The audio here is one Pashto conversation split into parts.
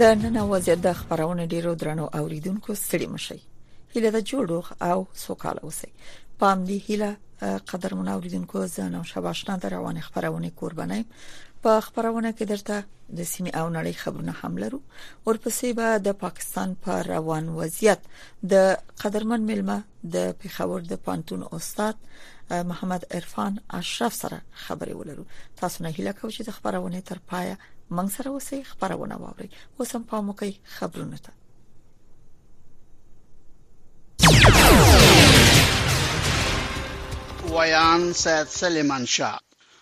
د نن وضعیت د خبرونه ډیرو درنو اوریدونکو ستړي مشي هله د جوړوخ او سوکاله اوسي پام دی هله قدرمن اوریدونکو زه نو شباشنا د روان خبرونه قربانای په خبرونه کې درته د سیمه او نړۍ خبرونه هم لرو ورپسې به د پاکستان په روان وضعیت د قدرمن ملما د پیښور د پانتون استاد محمد عرفان اشرف سره خبرې ولرو تاسو نه هیله کوم چې د خبرونه تر پایه منګ سره اوسې خبرونه واوري اوس هم پام وکړئ خبرونه ته ویان سید سلیمان شاه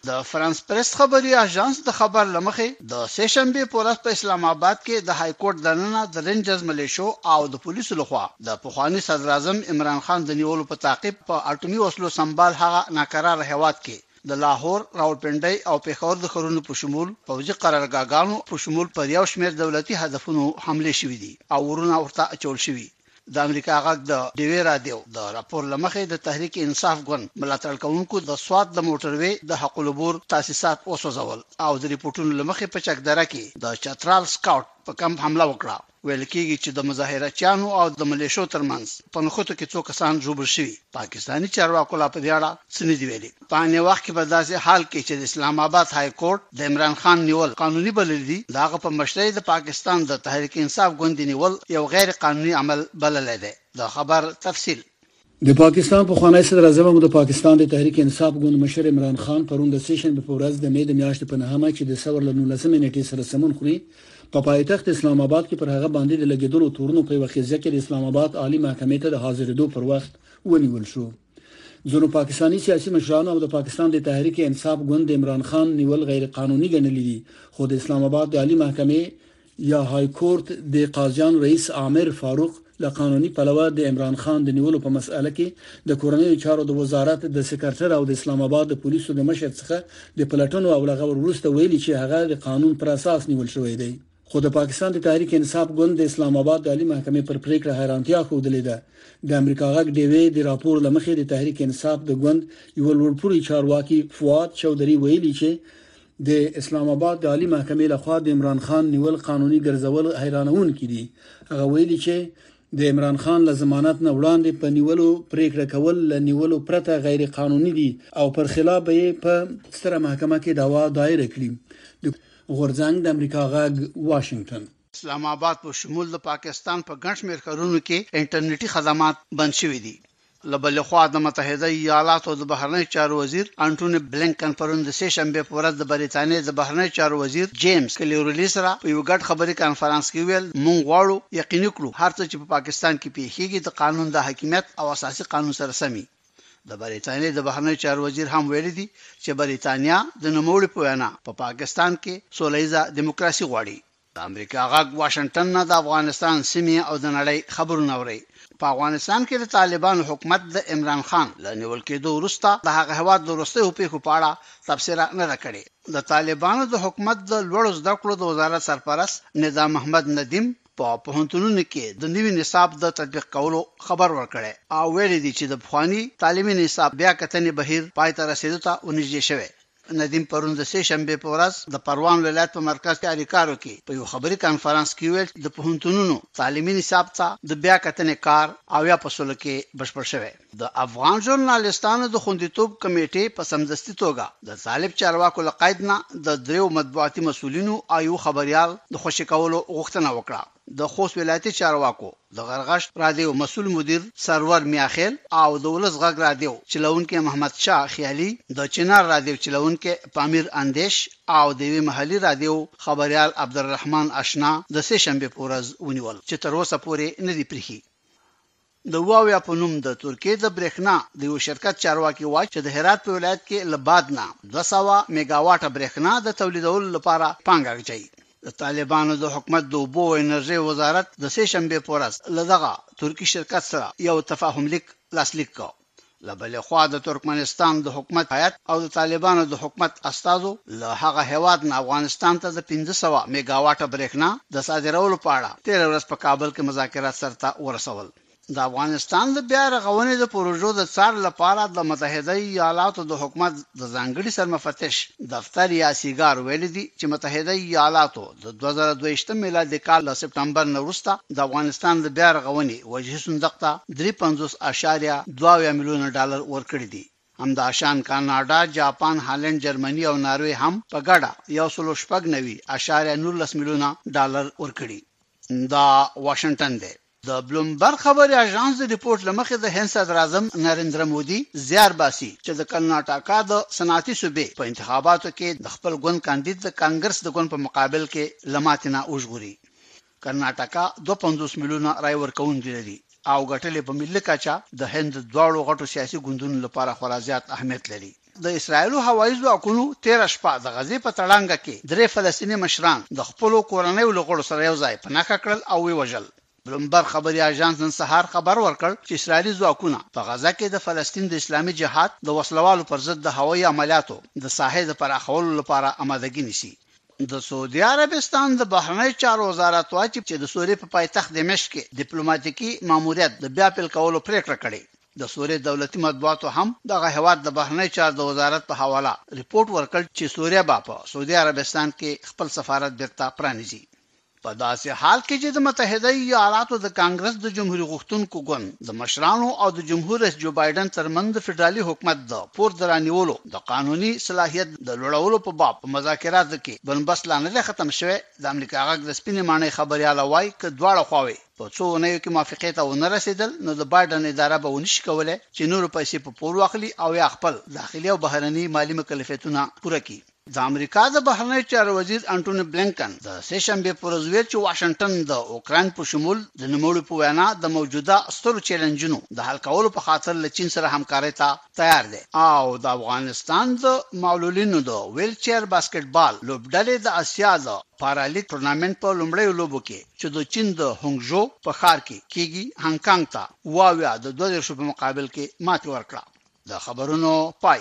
د فرانس پریس خبري اژانس د خبر لمخې د سېشنبه په ورځ په اسلام آباد کې د های کورټ دننه د رینجرز ملیشو او د پولیسو لخوا د پخوانی صدر اعظم عمران خان د نیولو په تعقیب په اټومي وسلو سمبال هغه ناکرار هواد کې د لاهور، راولپنډۍ او پېښور د ښارونو په شمول پوځي قرارګاګانو په شمول پر یو شمېر دولتي هدفونو حملې شوي دي او ورونه ورته اچول شوي. د امریکا غږ د ډیوې رادیو د راپور له مخې د تحریک انصاف ګوند ملاتړ کوونکو د سوات د موټروې د حق العبور تاسیسات وسوځول او د رپوټونو له مخې په چکدره کې د چترال سکاوټ په کمپ حمله وکړه. ویل کیږي چې د مظاهره چیانو او د ملیشو ترمنځ په نښتو کې څو کسان ژوبل شوي. پاکستاني چارواکو لا په دې اړه څه نه دي ویلي. په عین وخت کې په داسې حال کې چې د اسلام اباد های کورټ د عمران خان نیول قانوني بللي دي، د هغه په مشرۍ د پاکستان د تحریک انصاف ګوند یې نیول یو غیر قانوني عمل بللی دی. د خبر تفصیل. د پاکستان پخوانی صدر اعظم او د پاکستان د تحریک انصاف ګوند مشر عمران خان پرون د سیشن په ورځ د مې د میاشتې په نهمه چې د ثور له 19 نیټې سره سمون خوري په پایتخت اسلام آباد کې پر هغه باندې د لګیدلو تورونو په وخیزه کې د اسلام آباد عالی محکمې ته د حاضرېدو پر وخت ونیول شو ځینو پاکستانی سیاسي مشرانو او د پاکستان د تحریک انصاف ګوند عمران خان نیول غیر قانوني ګڼلې دي خو د اسلام آباد د عالی محکمې یا های کورټ د قاضیانو رئیس عامر فاروق له قانوني پلوه د عمران خان د نیولو په مسئله کې د کورنیو چارو د وزارت د سکرټر او د اسلام آباد د پولیسو د مشر څخه د پلټنو او لغور وروسته ویلي چې هغه د قانون پر اساس نیول شوی دی خو د پاکستان د تحریک انصاف ګوند د اسلام آباد د عالی محکمې پر پریکړه حیرانتیا ښودلې ده د امریکا غږ ډیوې د راپور لمخې د تحریک انصاف د ګوند یو لوړپوړي چارواکي فواد چوهدری ویلي چې د اسلام اباد د عالي محکمې لخوا د عمران خان نیول قانوني ګرځول حیرانونکي دي هغه ویلي چې د عمران خان له ضمانت نه وړاندې په نیولو پریکړه کول له نیولو پرته غیر قانوني دي او پر خلاف به یې په ستره محکمه کې داوا دایره کړي د غورځنګ د امریکا غږ واشنگټن اسلام آباد په شمول د پاکستان په ګڼ شمېر ښارونو کې انټرنیټي خدمات بند شوي دي له بلې خوا د متحده ایالاتو د بهرنیو چارو وزیر انټوني بلېنکن پرون د سې شنبې په ورځ د بریتانیې د بهرنیو چارو وزیر جېمز کلیورلي سره په یوه ګډ خبري کانفرانس کې وویل، موږ غواړو یقیني کړو هر څه چې په پاکستان کې پېښېږي د قانون د حاکمیت او اساسي قانون سره سم وي. د بریتانیې د بهرنیو چارو وزیر هم ویلي دي چې بریتانیا د نوموړي په وینا په پاکستان کې سوله ییزه دیموکراسي غواړي. د امریکا غږ واشنګټن نه د افغانستان سیمې او د نړۍ خبرونه اورئ. په افغانستان کې د طالبانو حکومت د عمران خان له نیول کېدو وروسته د هغه هېواد د وروستیو پېښو په اړه تبصره نه ده کړې. د طالبانو د حکومت د لوړو زده کړو د وزارت سرپرست ندا محمد ندیم په پوهنتونونو کې د نوي نصاب د تطبیق کولو خبر ورکړی او ویلي دي چې د پخواني تعلیمي نصاب بیا کتنې بهیر پای ته رسېدو ته ورنږدې شوی ندیم پرون د سې شنبې په ورځ د پروان ولایت په مرکز چاریکارو کې په یو خبري کانفرنس کې وویل چې د پوهنتونونو تعلیمي نصاب ته د بیا کتنې کار اویا په سلو کې بشپړ شوی. د افغان ژورنالیستانو د خوندیتوب کمېټې په سمدستي توګه د طالب چارواکو له قید نه د دریو مطبوعاتي مسؤلینو او یوه خبریال د خوشې کولو غوښتنه وکړه. د خوست ولایتي چارواکو د غرغښت رادیو مسول مدیر سرور میاخېل او د ولس غږ رادیو چلوونکی محمد شاه خیالي، د چنار رادیو چلوونکی پامیر اندېش او د یوې محلي رادیو خبریال عبدالرحمن اشنا د سې شنبې په ورځ ونیول چې تر اوسه پورې نه دي پریښي. د واویا په نوم د ترکیې د برېښنا د یو شرکت چارواکي وايي چې د هرات په ولایت کې له باد نه دوه سوه مېګاواټه برېښنا د تولیدولو لپاره پانګه اچوي. د طالبانو د حکومت د اوبو او انرژۍ وزارت د سې شنبې په ورځ له دغه ترکي شرکت سره یو تفاهملیک لاسلیک کړ. له بلې خوا د ترکمنستان د حکومت هیئت او د طالبانو د حکومت استازو له هغه هېواد نه افغانستان ته د پنځه سوه مېګاواټه برېښنا د صادرولو په اړه تېره ورځ په کابل کې مذاکرات سر ته ورسول. د افغانستان د بیا رغونې د پروژو د څار لپاره د متحده ایالاتو د حکومت د ځانګړي سرمفتش دفتر یا سیګار ویلي دي چې متحده ایالاتو د دوه زره دویشتم میلادي کال له سپټمبر نه وروسته د افغانستان د بیا رغونې وجهي صندوق ته درې پنځوس اعشاریه دوه اویا میلیونه ډالر ورکړي دي. همداشان کاناډا، جاپان، هالنډ، جرمني او ناروې هم په ګډه یو سل او شپږ نوي اعشاریه نولس میلیونه ډالر ورکړي. دا واشنګټن دی. د بلومبرګ خبري اژانس د رپورټ له مخې د هند صدراعظم نرېندره مودي زیار باسي چې د کرناټاکا د صنعتي صوبې په انتخاباتو کې د خپل ګوند کاندید د کانګرس د ګوند په مقابل کې له ماتې نه وژغوري. کرناټاکا دوه پنځوس میلیونه رای ورکوونکي لري او ګټل یې په ملي کچه د هند د دواړو غټو سیاسي ګوندونو لپاره خورا زیات اهمیت لري. د اسراییلو هوایي ځواکونو تېره شپه د غزې په تړانګه کې درې فلسطیني مشران د خپلو کورنیو له غړو سره یو ځای په نښه کړل او ویې وژل. بلومبرګ خبري اژانس نن سهار خبر ورکړ چې اسراییلي ځواکونه په غزه کې د فلسطین د اسلامي جهاد د وسله والو پر ضد د هوایي عملیاتو د ساحې د پراخولو لپاره امادګي نیسي. د سعودي عربستان د بهرنیو چارو وزارت وايي چې د سوریې په پایتخت دمشق کې دیپلوماتیکي ماموریت د بیا پیل کولو پرېکړه کړې د سوریې دولتي مطبوعاتو هم دغه هېواد د بهرنیو چارو د وزارت په حواله رپوټ ورکړ چې سوریه به په سعودي عربستان کې خپل سفارت بېرته پرانیزي. په داسې حال کې چې د متحده ایالاتو د کانګرس د جمهوري غوښتونکو ګوند د مشرانو او د جمهور رئیس جو بایډن ترمنځ د فدرالي حکومت د پور د رانیولو د قانوني صلاحیت د لوړولو په باب په مذاکراتو کې بنبست لا نه دی ختم شوی، د امریکا غږ د سپینې ماڼۍ خبریاله وايي که دواړه خواوې په څو اونیو کې موافقې ته ونه رسېدل، نو د بایډن اداره به ونشي کولای چې نورو پیسې په پور واخلي او یا خپل داخلي او بهرني مالي مکلفیتونه پوره کړي. د امریکا د بهرنیو چارو وزیر انټوني بلېنکن د سې شنبې په ورځ وویل چې واشنګټن د اوکراین په شمول د نوموړي په وینا د موجوده سترو چیلنجونو د حل کولو په خاطر له چین سره همکارۍ ته تیار دی او د افغانستان د معلولینو د ویل چیر باسکټ بال لوبډلې د اسیا د پارا لیګ ټورنامنټ په لومړیو لوبو کې چې د چین د هونګ ژو په ښار کې کیږي هانګ کانګ ته اووه اویا د دوه دېرشو په مقابل کې ماتې ورکړه. د خبرونو پای.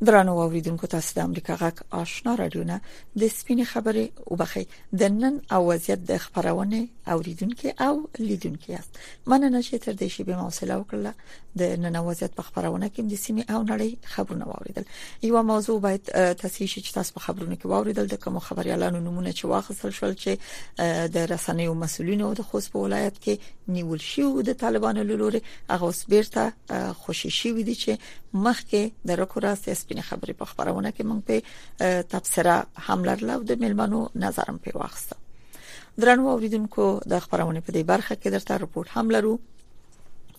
درنو اوریدونکو تاسو د امریکا غږ آشنا رادیو نه د سپینې خبرې او بخي د نن او وضعیت د خبرونه اوریدونکو او لیدونکو یاست مننه چې تر دې شی به موصله وکړه د نن او وضعیت په خبرونه کې د سیمې او نړۍ خبرونه واوریدل یو موضوع باید تاسو شي چې تاسو په خبرونه کې واوریدل د کوم خبريالانو نمونه چې واخیستل شول چې د رسنیو مسولینو د خوست په ولایت کې نیول شي او د طالبانو لوري هغه اوس بیرته خوشی شي ودي چې مخکې د رکو راستې سپینې خبرې په خبرونه کې مونږ په تبصره هم لرله او د ملمنو نظرم په واخسته درنو اوریدونکو د خبرونه په دې برخه کې درته رپورت هم لرو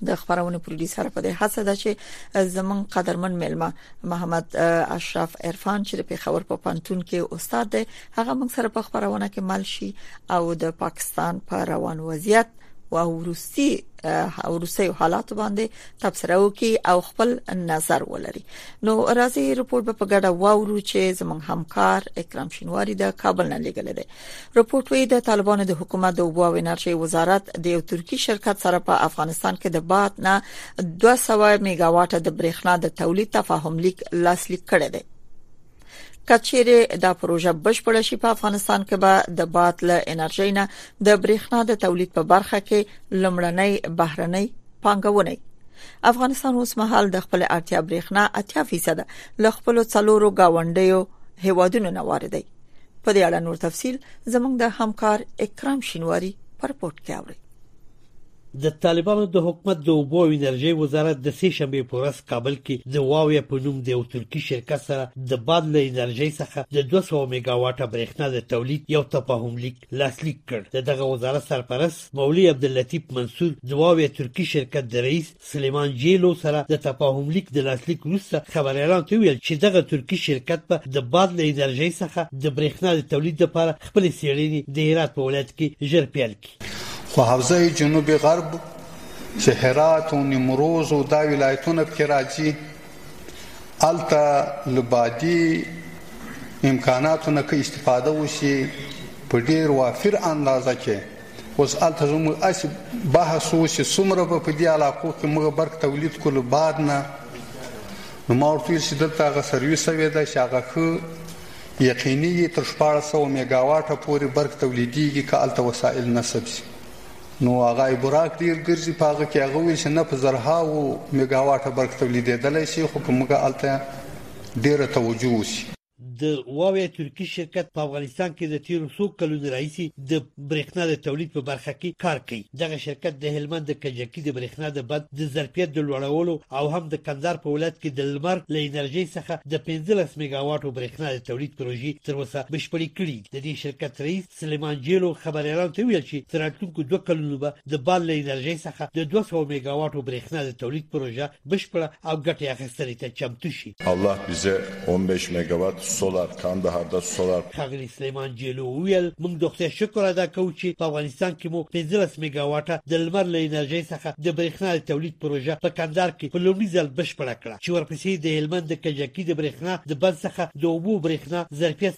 د خبرونه پروډوسر په دې هڅه ده چې زمون قدرمن ملما محمد اشرف عرفان چې په خبر په پانتون کې استاد دی هغه موږ سره په خبرونه کې مل شي او د پاکستان په روان وضعیت او وروستي او روسي حالات باندې تبصره وکي او خپل نظر ولري نو راځي رپورت په ګډه واورو چې زموږ همکار اکرام شینواری د کابل نه لګل دی رپورت وی د طالبانو د حکومت د اوبو او انرژي وزارت د یو ترکی شرکت سره په افغانستان کې د باد نه 200 میگاواټ د برېښنا د تولید تفاهم لیک لاسلیک کړی دی کچيري دا پروژه بشپړه شي په افغانستان کې به د باد له انرژي نه د برېښنا د تولید په برخه کې لمړنۍ بهرنۍ پانګونه افغانستان اوس مهال د خپل اړتیا برېښنا 80% له خپل څلورو گاونډیو هیوادونو نه واردوي په دې اړه نور تفصيل زموږ د همکار اکرام شینواری پر پورت کې اوري د طالبانو د حکومت د اوبو او انرژۍ وزارت د سې شنبې په ورځ کابل کې د واویا په نوم د یو ترکي شرکت سره د باد له انرژۍ څخه د 200 میگاواټه برېښنا د تولید یو تفاهم لیک لاسلیک کړ د دغه وزارت سرپرست مولوی عبداللطیف منصور د واویا ترکي شرکت د رئیس سلیمان جیلو سره د تفاهم لیک د لاسلیک وروسته خبریالانو ته ویل چې دغه ترکي شرکت به د باد له انرژۍ څخه د برېښنا د تولید لپاره خپلې څېړنې د هرات په ولایت کې ژر پیل کړي خو حوزه جنوبي غرب چې هرات او نیمروز او دا ولایتونه پکې راځي الته لبادي امکاناتو نه که استفاده وشي په ډیر وافر اندازه کې اوس هلته زموږ اسې بحث و چې څومره به په دې علاقو کې موږ برق تولید کړو بعد نه نو ما ورته ویل چې دلته هغه سرویس سوې ده چې هغه ښه یقیني وي تر شپاړس سوه میګاواټه پورې برق تولیدېږي که هلته وسایل نصب شي نو هغه براک ډیر ګرځي په هغه کې هغه ویل چې نه په زرهاوو میګاواټه برق تولیدېدلی شي خو که موږ هلته ډېره توجه وشي د واوی ترکی شرکت په افغانستان کې د تیرو څو کلونو راهیسې د برېښنا د تولید په برخه کې کار کوي دغه شرکت د هلمند د کجکي د برېښنا د بند د ظرفیت د لوړولو او هم د کندهار په ولایت کې د لمر له انرژۍ څخه د 15 میګاواټو برېښنا د تولید پروژې تر اوسه بشپړې کړې د دې شرکت رئیس سلیمان جیلو خبریالانو ته وویل چې تر راتلونکو دوه کلونو به د باد له انرژۍ څخه د دوه سوه میګاواټو برېښنا د تولید پروژه بشپړه او ګټې اخیستنې ته چمتو شي. الله بیزه اون بیش میګاوات سولار کاندهاردا سولار. ښاغلي سلیمان جیلو وویل، موږ د خدای شکر ادا کوو چې په افغانستان کې مو پنځلس میګاواټه د لمر له انرژۍ څخه د برېښنا د تولید پروژه په کندهار کې په لومړي ځل بشپړه کړه چې ورپسې د هلمند د کجکي د برېښنا د بند څخه د اوبو برېښنا ظرفیت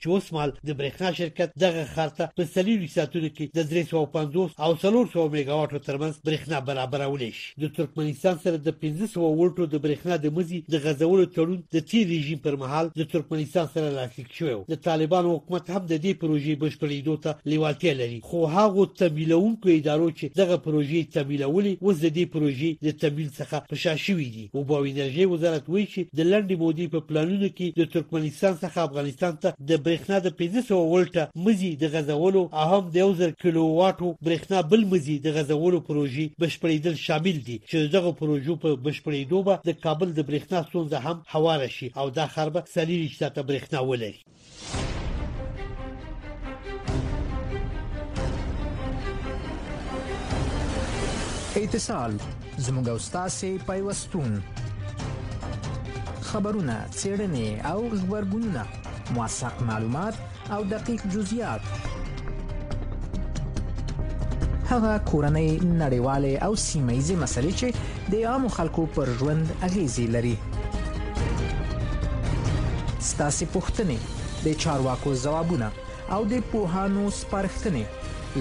چې اوسمهال د برېښنا شرکت دغه ښار ته په څلوېښت ساعتونو کې د درې سوه پنځوس او څلور سوه مېګاواټو ترمنځ برېښنا برابرولی شي د ترکمنستان سره د پنځه سوه ولټو د برېښنا د مزي د غځولو تړون د تېر رژیم پر مهال د ترکمنستان سره لاسلیک شوی و د طالبانو حکومت هم د دې پروژې بشپړېدو ته لیوالتیا لري خو هغو تمویلوونکو ادارو چې دغه پروژې تمویلولې اوس د دې پروژې د تمویل څخه په شا شوي دي اوبو او انرژۍ وزارت وایي چې د لنډې مودې په پلانونو کې د ترکمنستان څخه افغانستان ته د برېښنا د پنځه سوه ولټه مزي د غځولو او هم د یو زر کیلو واټو برېښنا بل مزي د غځولو پروژې بشپړېدل شامل دي چې د دغو پروژو په بشپړېدو به د کابل د برېښنا ستونزه هم هواره شي او دا ښار به څلېرویشت ساعته برېښنا ولري. اتصال زموږ او تاسو پیوستون خبرونه چیرنې او خبرګونونه موثق معلومات او دقیق جزئیات هغه کورنۍ نړیواله او سیمه ییزې مسلې چې د عام خلکو پر ژوند اغیزې لري ستاسو پوښتنې د چارواکو ځوابونه او د پوهانو سپارښتنې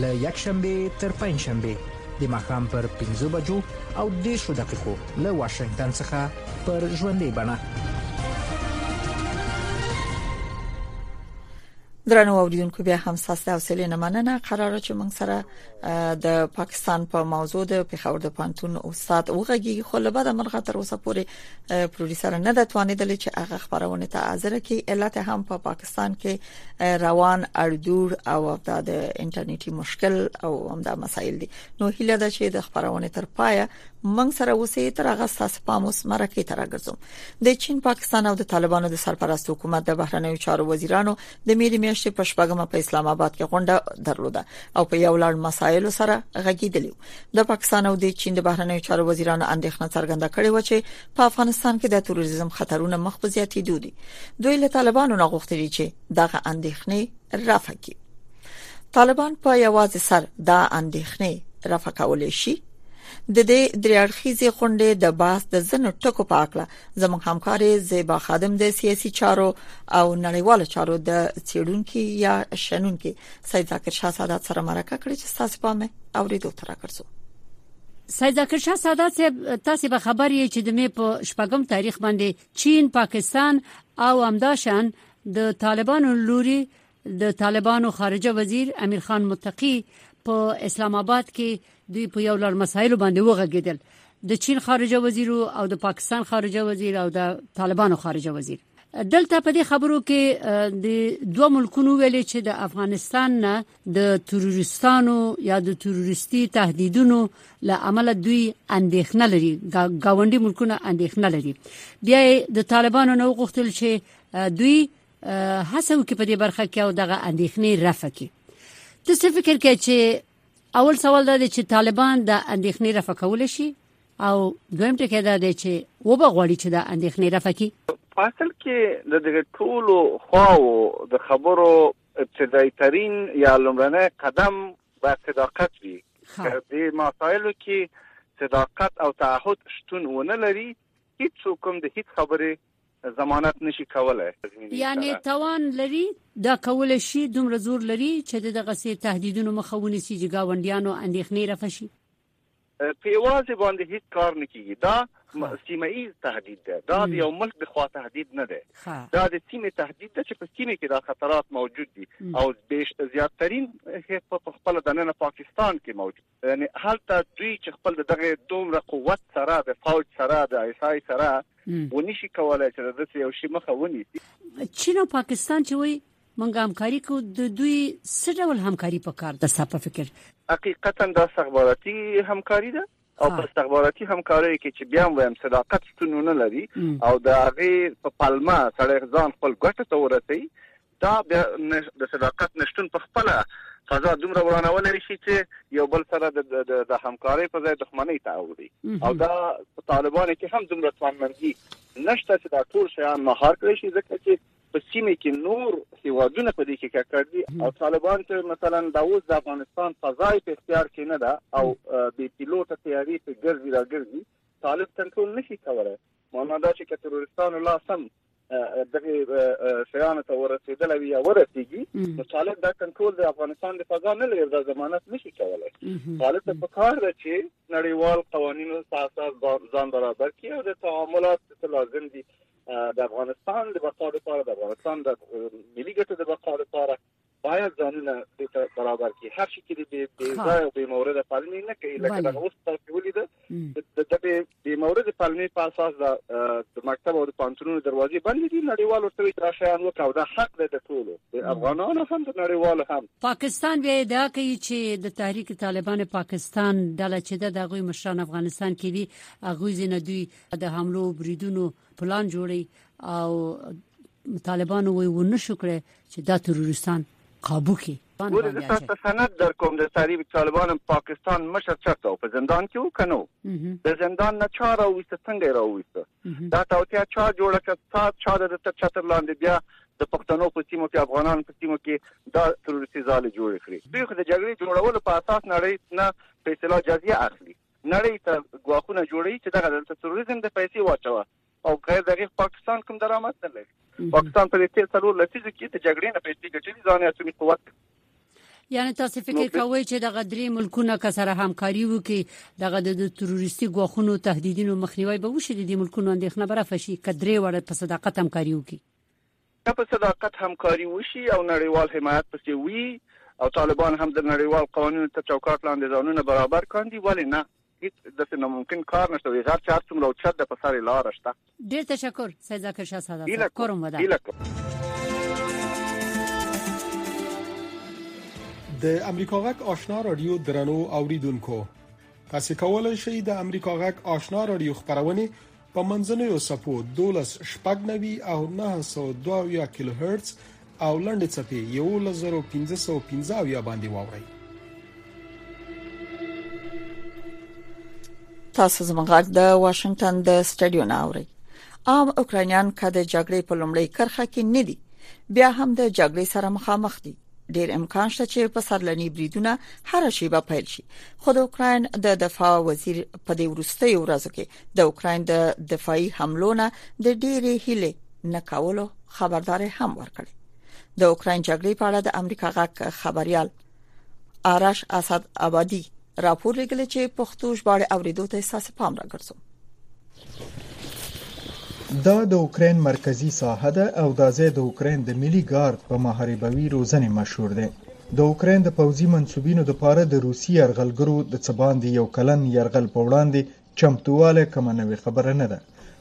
ل یک شنبه تر پنځ شنبه د مخام پر 15 بجو او 10 دقیقو ل واشنگټن څخه پر ژوندې بڼه درنو اوریدونکو بیا هم ساس د حوصله نه مننه قرار چې موږ سره د پاکستان په پا موضوع د پیښور د پانتون استاد وغږی خو له بده مرغه تر اوسه پورې پروډوسر نه د توانیدل چې هغه خبرونه ته حاضر کی علت هم په پا پاکستان کې روان اړدور او د انټرنیټي مشکل او هم دا مسایل دي نو هیله ده چې د خبرونه تر پایه موږ سره اوسې تر هغه ساس پاموس مرکه تر ګرځم د چین، پاکستان او د طالبانو د سرپرست حکومت د بهرنیو چارو وزیرانو د میلي میاشتې په شپږمه په اسلام آباد کې غونډه درلوده او په یو لړ مسایلو سره غږیدلی د پاکستان او د چین د بهرنیو چارو وزیرانو اندېښنه څرګنده کړې و چې په افغانستان کې د تروریزم خطرونه مخ په زیاتېدو دي دوی له طالبانو نه غوښتي چې دغه اندېښنې رفع کړي طالبان په یوازې سر دا اندېښنې رفع کولې شي د دې درې اړخیزې غونډې د بحث د ځنو ټکو په اړه زموږ همکارې زیبا خادم د سیاسي چارو او نړیوالو چارو د چیرونکو یا شنونکو سید ذاکر شاه سادات سره مرکه کړې چې تاسو په مه اوریدو تر راکړسو سید ذاکر شاه سادات صاحب تاسو به خبر یې چې د می په شپږم تاریخ باندې چین پاکستان او همداشان د طالبانو لوري د طالبانو خارجه وزیر امیر خان متقی په اسلام آباد کې دوی په یو لړ مسایلو باندې وغږیدل د چین خارجه وزیر او د پاکستان خارجه وزیر او د طالبانو خارجه وزیر دلته په دې خبرو کې د دوه ملکونو ویلي چې د افغانستان نه د تروریستانو یا د تروریستي تهدیدونو له امله دوی اندېښنه لري گاونډي ملکونه اندېښنه لري بیا د طالبانو نو غوښتل چې دوی هڅه وکړي په دې برخه کې او دغه اندېښنې رفع کړي ته څه فکر کوي چې اول سوال دا دی چې طالبان د اندېښنې رفع کول شي او دویم ټکی دا دی چې و به غواړي چې د اندېښنې رفع کړي په اصل کې د دغه ټولو خواو د خبرو ابتدایي ترين یا لمرنه قدم به صداقت وي د مسایلو کې صداقت او تعهد شتون ونه لري هیڅ کوم د هیڅ خبرې ضمانت نشي کولی. یعنې توان لري دا کولی شي دومره زور لري چې د دغسې تهدیدونو مخه ونیسي چې ګاونډیانو اندېښنې رفع شي؟ په یوازې باندې هیڅ کار نه کیږي دا سیمه ایز تهدید ده دا د یو ملک د خوا تهدید نه ده دا د سیمه تهدید ده چې په سیمه کې دا خطرات موجود دي او بیش زیاترین په خپل دننه پاکستان کې موجود یعنی هلته دوی چې خپل د دغه دومره قوت سره د فوج سره د ایس آی سره ونشي کولای چې د دې یو شی مخه ونیسي چین او پاکستان چې وي منګه همکاري کو د دوی څه ډول همکاري پکار ده ستا په فکر حقیقتا دا استخباراتي همکاري ده او په استخباراتي همکارۍ کې چې بیا وایم صداقت شتون نه لري او د هغه په پلمه سړی ځان خپل ګټه ته ورسي دا بیا د صداقت نشتون په خپله فضا دومره ورانولی شي چې یو بل سره د د د همکارۍ په ځای دښمنۍ ته اوړي او دا په طالبانو کې هم دومره توانمندي نشته چې دا ټول شیان مهار کړی شي ځکه چې په سیمه کې نور هیوادونه په دې کې ککړ دي او طالبان چې مثلا دا اوس د افغانستان فضای په اختیار کې نه ده او بي پیلوټه تیاري په ګرځي راګرځي طالب کنټرول نشي کولای معنا دا چې تروریستانو لا سم دغه شیانو ته ورسېدل وي یا ورسېږي نو طالب دا کنټرول د افغانستان د فضا نه لري دا ضمانت نشي کولای طالب ته پکار ده چې نړیوال قوانینو ته اساس ځان برابر کړي او د تعاملات ته لازم دي د افغانستان د بقا لپاره د افغانستان د ملي ګټو د بقا لپاره باید ځانونه دې ته برابر کړي هر شي کې دې بې ځای او بې مورده پالنې نه کوي لکه دا اوس تاسو ولید د دې بې مورده پالنې په اساس د مکتب او د پانتونو دروازې بندې دي نړیوالو ته دا شیان وکاو دا حق دی د ټولو د افغانانو هم د نړیوالو هم پاکستان بیا دا کوي چې د تحریک طالبان پاکستان ډله چې د دغه مشران افغانستان کې دي هغه ځینې دوی د حملو بریدونو پلان جوړي او طالبان وي ونشو کړي چې دا تروریستان قابو کړي ګوره زه تاسو ته سند در کوم د تحریک طالبان پاکستان مشر چرته او په زندان کې وکنو د زندان نه چا راوست څنګه راوست دا توتیا چا جوړه کړ تا چا د چتر لاندې بیا د پښتنو په سیمو کې افغانان په سیمو کې دا تروریستي ځاله جوړ کړی دوی خو د جګړې جوړولو په اساس نړۍ نه په اصطلاح جزیه اخلي نړی ته ګواښونه جوړوی چې دغه دلته تروریزم د پیسې واچوه او غیر دغه پاکستان کوم درآمد نه لري پاکستان په دې څلور لسیزو کې د جګړې نه پیسې ګټلې ځان اتومي قوت یعنی تاسو فکر کوئ چې دغه درې ملکونه که سره همکاري وکړي دغه د تروریستي غوښونو تهدیدونو مخنیوي به وشي د دې ملکونو اندېښنه برافه شي کدرې وړه په صداقت همکاري وکړي که په صداقت همکاري وشي او نړیوال حمایت پسې وي او طالبان هم د نړیوال قوانینو تر چوکاټ لاندې ځانونه برابر کاندي ولې نه؟ هیڅ داسې ناممکن کار نشته وي غر چې هر څومره اوچت ده په سر یې لاره شته. ډیر تشکر سید ذاکر شاه ساده صاحب کورم ودان هیله کوم. د امریکا غک آشنا رادیو درنو اوریدونکو تاسو کولای شئ د امریکا غک آشنا رادیو خبرونه په منځنیو څپو دولس، شپږ نوي او نهه سوه دوه اویا کیلو هرتز او لنډې څپې یوولس زره پنځه سوه پنځه اویا باندې واورئ. تاسو زموږ غږ د واشنگټن د سټډیو نه اورئ عام اوکرانیان کده جګړې په لومړی کرخه کې نه دي بیا هم د جګړې سره مخامخ دي ډیر امکان شته چې په سرلنی بریدونه هر شی به پیل شي خو د اوکرين د دفاع وزیر په دې ورستۍ ورځو کې د اوکرين د دفاعي حملو نه د ډېری هلي نه کولو خبرداري هم ورکړي د اوکرين جګړې په اړه د امریکا غاک خبريال آرش اسد آبادی راپور لګل چې پښتو ژباړه اوریدو ته اساس پام راګرځوم دا د اوکراین مرکزی ساحه ده او دا ځای د اوکراین د ملي ګارد په محاربوي روزنې مشهور دی د اوکراین د پوځي منسوبینو د پاره د روسي يرغلګرو د څه باندې یو کلن يرغل په وړاندې چمتوواله کومه نوې خبره نه ده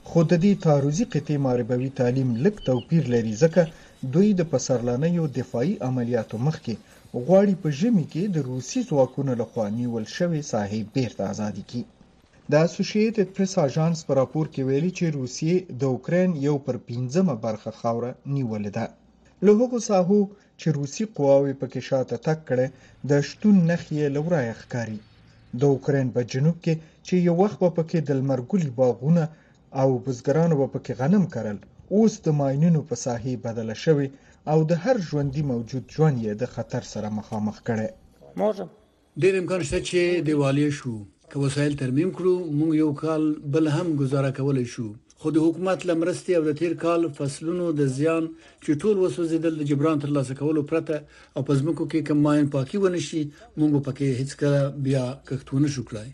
خو د دې تعرضي قطعې معربوي تعلیم لږ توپیر لري ځکه دوی د پسرلانیو دفاعي عملیاتو مخکې غواړي په ژمي کې د روسي ځواکونو لخوا نیول شوې ساحې بیرته آزادې کړي د اسوشیتد پریس آژانس په راپور کې ویلي چې روسیې د اوکراین یو پر پنځمه برخه خاوره نیولې ده. له هغو ساحو چې روسي قواوې پکې شاته تګ کړی د شتون نښې یې له ورایه ښکاري. د اوکراین په جنوب کې چې یو وخت به پکې د لمرګلي باغونه او بزګرانو به پکې غنم کرل اوس د ماینونو په ساحې بدله شوې او د هر ژوندي موجود ژوند یې د خطر سره مخامخ کړی. ډیر امکان شته چې دیوالیه شو که وسایل ترمیم کړو موږ یو کال بل هم گزاره کولای شو خو د حکومت له مرستې او د تیر کال فصلونو د زیان چې ټول وسوځیدل د جبران تر لاسه کولو پرته او په ځمکو کې که ماین پاکي ونشي موږ په کې هیڅ کله بیا کښت ونه شو کړای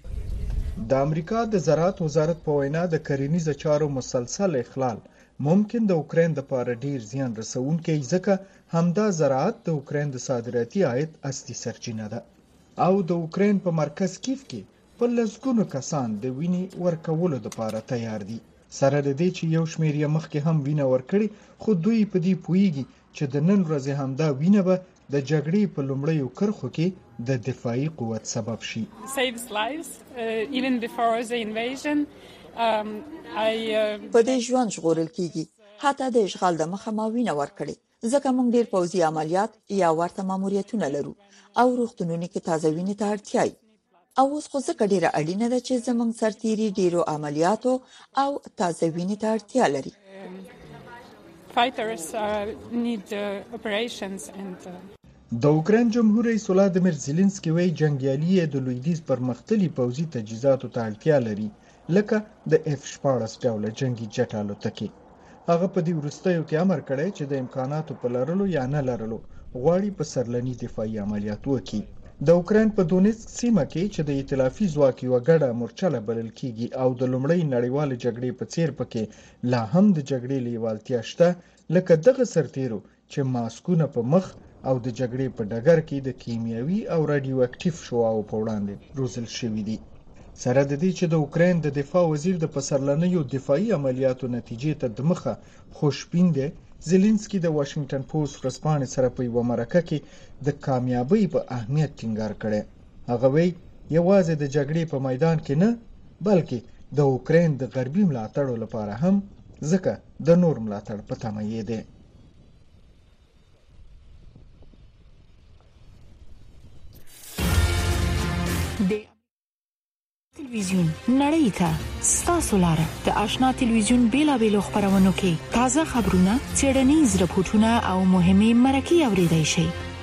د امریکا د زراعت وزارت په وینا د کرنیزو چارو مسلسل اخلال ممکن د اوکراین لپاره ډیر زیان رسونکی ځکه همدا زراعت د اوکراین د صادراتي عاید اصلي سرچینه ده او د اوکراین په مرکز کیف کې په لسګونو کسان د وینې ورکولو لپاره تیار دي سره د دې چې یو شمیر یې مخکې هم وینه ورکړي خو دوی په دې پوهیږي چې د نن ورځې همدا وینه به د جګړې په لومړیو کرښو کې د دفاعي قوت سبب شي په دې ژوند ژغورل کیږي حتی د اشغال د مخه ما وینه ورکړې ځکه موږ ډیر پوځي عملیات یا ورته ماموریتونه لرو او روغتونونو کې تازه وینې ته اړتیا او اوس خو ځکه ډیره اړینه ده چې زمونږ سرتیری ډیرو عملیاتو او تازه وینې ته اړتیا لري Fighters uh, need uh, operations and uh... د اوکراین جمهور رئیس ولادمیر زیلینسکي وایي جنګیالي یې د لویدیځ پرمختللي پوځي تجهیزاتو ته اړتیا لري لکه د اف شپاړس ډوله جنګي جټ الوتکې. هغه په دې وروستیو کې امر کړی چې د امکاناتو په لرلو یا نه لرلو غواړي پسرلني دفاعي عملیات وکړي. د اوکراین په دونیڅک سیمه کې چې د ایتلافي ځواک یوه ګډه مورچله بلل کېږي او د لومړۍ نړیوالې جګړې په څېر پکې لا هم د جګړې لېوالتیا شته، لکه دغه سرتېرو چې ماسکونه په مخ او د جګړې په ډګر کې د کیمیاوي او راډیو اکټیف شعاعو په وړاندې روزل شوي دي. سره د دې چې د اوکراین د دفاع وزیر د پسرلنیو دفاعي عملیاتو نتیجې ته دمخه خوشبین دی، زیلینسکي د واشنګټن پوسټ ورځپاڼې سره په یوه مرکه کې د کامیابۍ په اهمیت ټینګار کړی. هغه وایي، یوازې د جګړې په میدان کې نه، بلکې د اوکراین د غربي ملاتړو لپاره هم، ځکه د نور ملاتړ په تمه یې دی. تلویزیون نړۍ ته ستاسو لاره د آشنا تلویزیون بیلابېلو خبرونو کې تازه خبرونه چیرنیز رپورټونه او مهمه مرکه اوريدي شي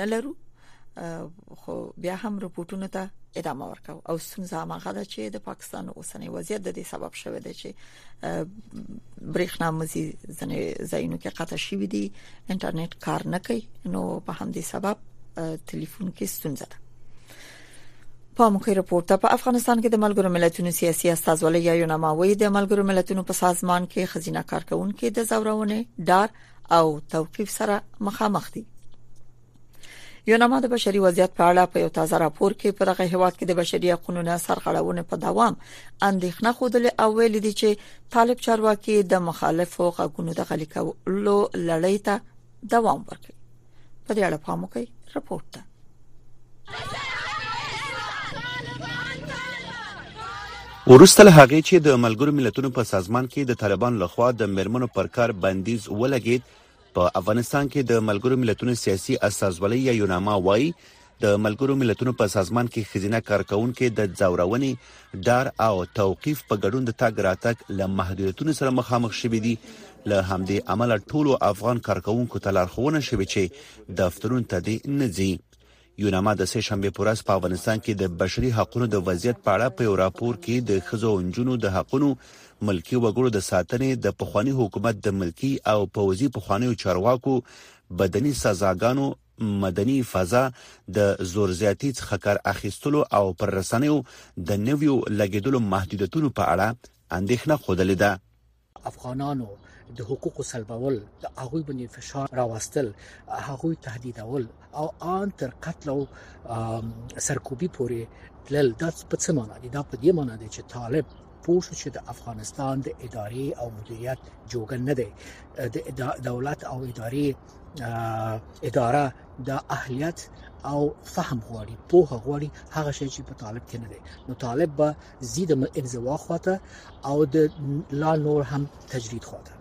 نه لرو خو بیا هم رپورټونو ته ادامه ورکاو او ستونزه هغه ده چې د پاکستان اوسنۍ وضعیت د دې سبب شوی دی چې برېښنا مزي ځنې زینو کې قطع شوې دي انټرنیټ کار نه کوي نو په همدې سبب ټلیفون کې ستونزه ده په مخې رپورت په افغانستان کې د ملګرو ملتونو سیاسي استازولۍ یا یوناماوي د ملګرو ملتونو په سازمان کې خزینه کارکونکو د زورونه ډار او توقيف سره مخامخ دي یوناما د بشري وضعیت په اړه په یو تازه راپور کې په دغه هیواد کې د بشري حقوقو نه سرغړونه په دوام اندېښنه خوده او ویل دي چې طالب چارواکي د مخالفو غږونو د غلي کولو لړۍ ته دوام ورکړي په دې اړه پام وکړئ رپورت ده ورسته له هغې چې د ملګرو ملتونو په سازمان کې د طالبان لخوا د مرمنو پر کار بندیز ولګید په افغانستان کې د ملګرو ملتونو سیاسي استازولۍ یا یوناما وایي د ملګرو ملتونو په سازمان کې خزینه کارکونکو د ځورونې ډار او توقيف په ګډون د تاګ راتګ له محدودیتونو سره مخامخ شوې دي له همدې عمله ټولو افغان کارکونکو ته لارښوونه شوې چې دفترونو ته دې نه ځي یوناما د سه شنبه پر ورځ په افغانستان کې د بشري حقوقو د وضعیت په اړه په یو راپور کې د خزو او نجونو د حقوقو ملکی وګړو د ساتنې د پخوانی حکومت د ملکی او پوځي پخوانیو چارواکو بدني سزاګانو مدني فضا د زور زیاتی څخه کار اخیستلو او پر رسنیو د نویو لګیدلو محدودیتونو په اړه اندېښنه خوده ده افغانانو د حقوقو سلبول د هغوی باندې فشار راوستل هغوی تهدیدول او آن تر قتل او سرکوبي پورې تلل دا په څه معنی دی دا په دې معنی دی چې طالب پوه شو چې د افغانستان د ادارې او مدیریت جوګه نه دی د دولت او ادارې اداره د اهلیت او فهم غواړي پوه غواړي هغه شی چې په طالب کې نه دی نو طالب به زیاده انزوا خواته او د لا نور هم تجرید خواته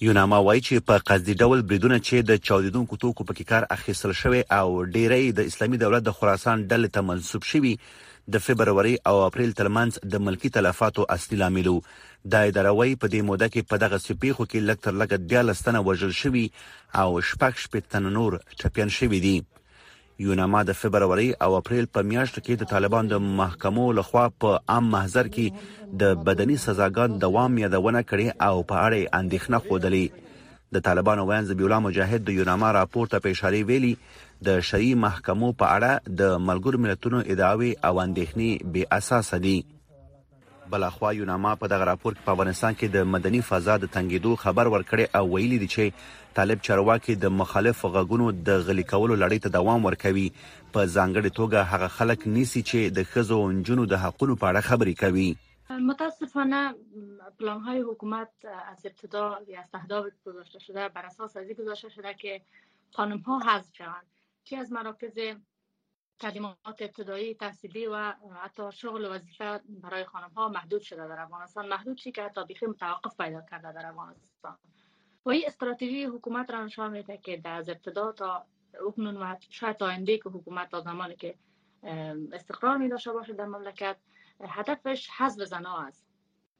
یوناما وایي چې په قصدي ډول بریدونه چې د چاودیدونکو توکو په کې کار اخیستل شوی او ډیری د اسلامي دولت د خراسان ډلې ته منسوب شوي د فبروري او اپریل ترمنځ د ملکی تلفاتو اصلي لامل دا اداره وايي، په دې موده کې په دغسې پېښو کې لږ تر لږه دیارلس تنه وژل شوي او شپږ شپېته تنه نور ټپیان شوي دي. یوناما د فبرورۍ او اپریل په میاشتو کې د طالبان د محکمو لخوا په عام محضر کې د بدني سزاګان دوام یادونه کړې او په اړه یې اندېښنه ښودلې. د طالبانو ویاند ذبیحالله مجاهد د یوناما راپور ته په اشارې ویلي، د شرعي محکمو په اړه د ملګرو ملتونو ادعاوې او اندېښنې بې اساسه دي. بلاخوا یوناما په دغه راپور کې په افغانستان کې د مدني فضا د تنګېدو خبر ورکړی او ویلي دي چې طالب چارواکي د مخالفو غږونو د غلي کولو لړۍ ته دوام ورکوي، په ځانګړې توګه هغه خلک نیسي چې د ښځو او نجونو د حقونو په اړه خبرې کوي. متاسفانه پلان های حکومت از ابتدا یا از تهداب گذاشته شده بر اساس از گذاشته شده که خانم ها حذف شوند چی از مراکز تعلیمات ابتدایی تحصیلی و حتی شغل و وظیفه برای خانم ها محدود شده در افغانستان محدود چی که حتی بیخی متوقف پیدا کرده در افغانستان و این استراتژی حکومت را نشان میده که از ابتدا تا اکنون و شاید تا آینده که حکومت تا زمانی که استقرار می داشته باشه در مملکت هدفش حذف زنا است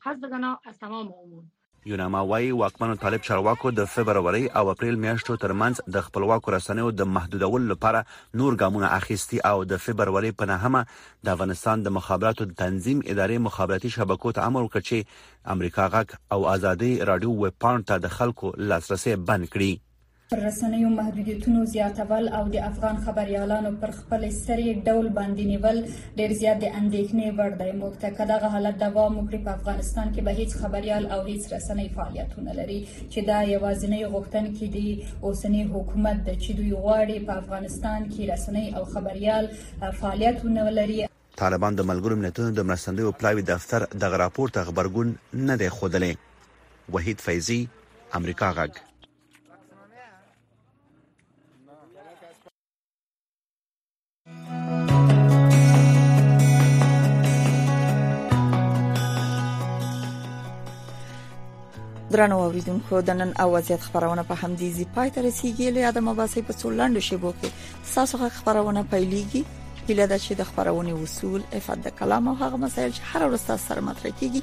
خزدګنا از تمام امور. یوناما وايي، واکمنو طالب چارواکو د فبرورۍ او اپریل میاشتو ترمنځ د خپلواکو رسنیو د محدودولو لپاره نور ګامونه اخیستي او د فبرورۍ په نهمه د افغانستان د مخابراتو د تنظیم ادارې مخابراتي شبکو ته امر وکړ چې امریکا غږ او ازادي راډیو ویبپاڼو ته د خلکو لاسرسی بند کړي. پر رسنیو محدودیتونو زیاتول او د افغان خبریالانو پر خپل سری ډول باندې نیول ډیر زیات د اندېښنې وړ دی موږ ته که دغه حالت دوام وکړي په افغانستان کې به هیڅ خبریال او هیڅ رسنۍ فعالیتونه لري چې دا یوازینی غوښتنکې دی اوسنی حکومت د چې دوی غواړي په افغانستان کې رسنۍ او خبریال فعالیتونه لري طالبان د ملګرو ملتونو د مرستندوی پلاوی دفتر دغه راپور ته غبرګون نه دی خودلی وحید فیضی امریکا غږ درنو اوریدونکو د نن اوازيت خبرونه په همدې زی پای ته رسیدي له ادم عباسي په څولندو شیبو کې تاسو غو خبرونه پیلېږي هله د شي د خبرونه اصول افاد د کلام او هغه مسایل چې هر ورځ تاسو سره مطرح کیږي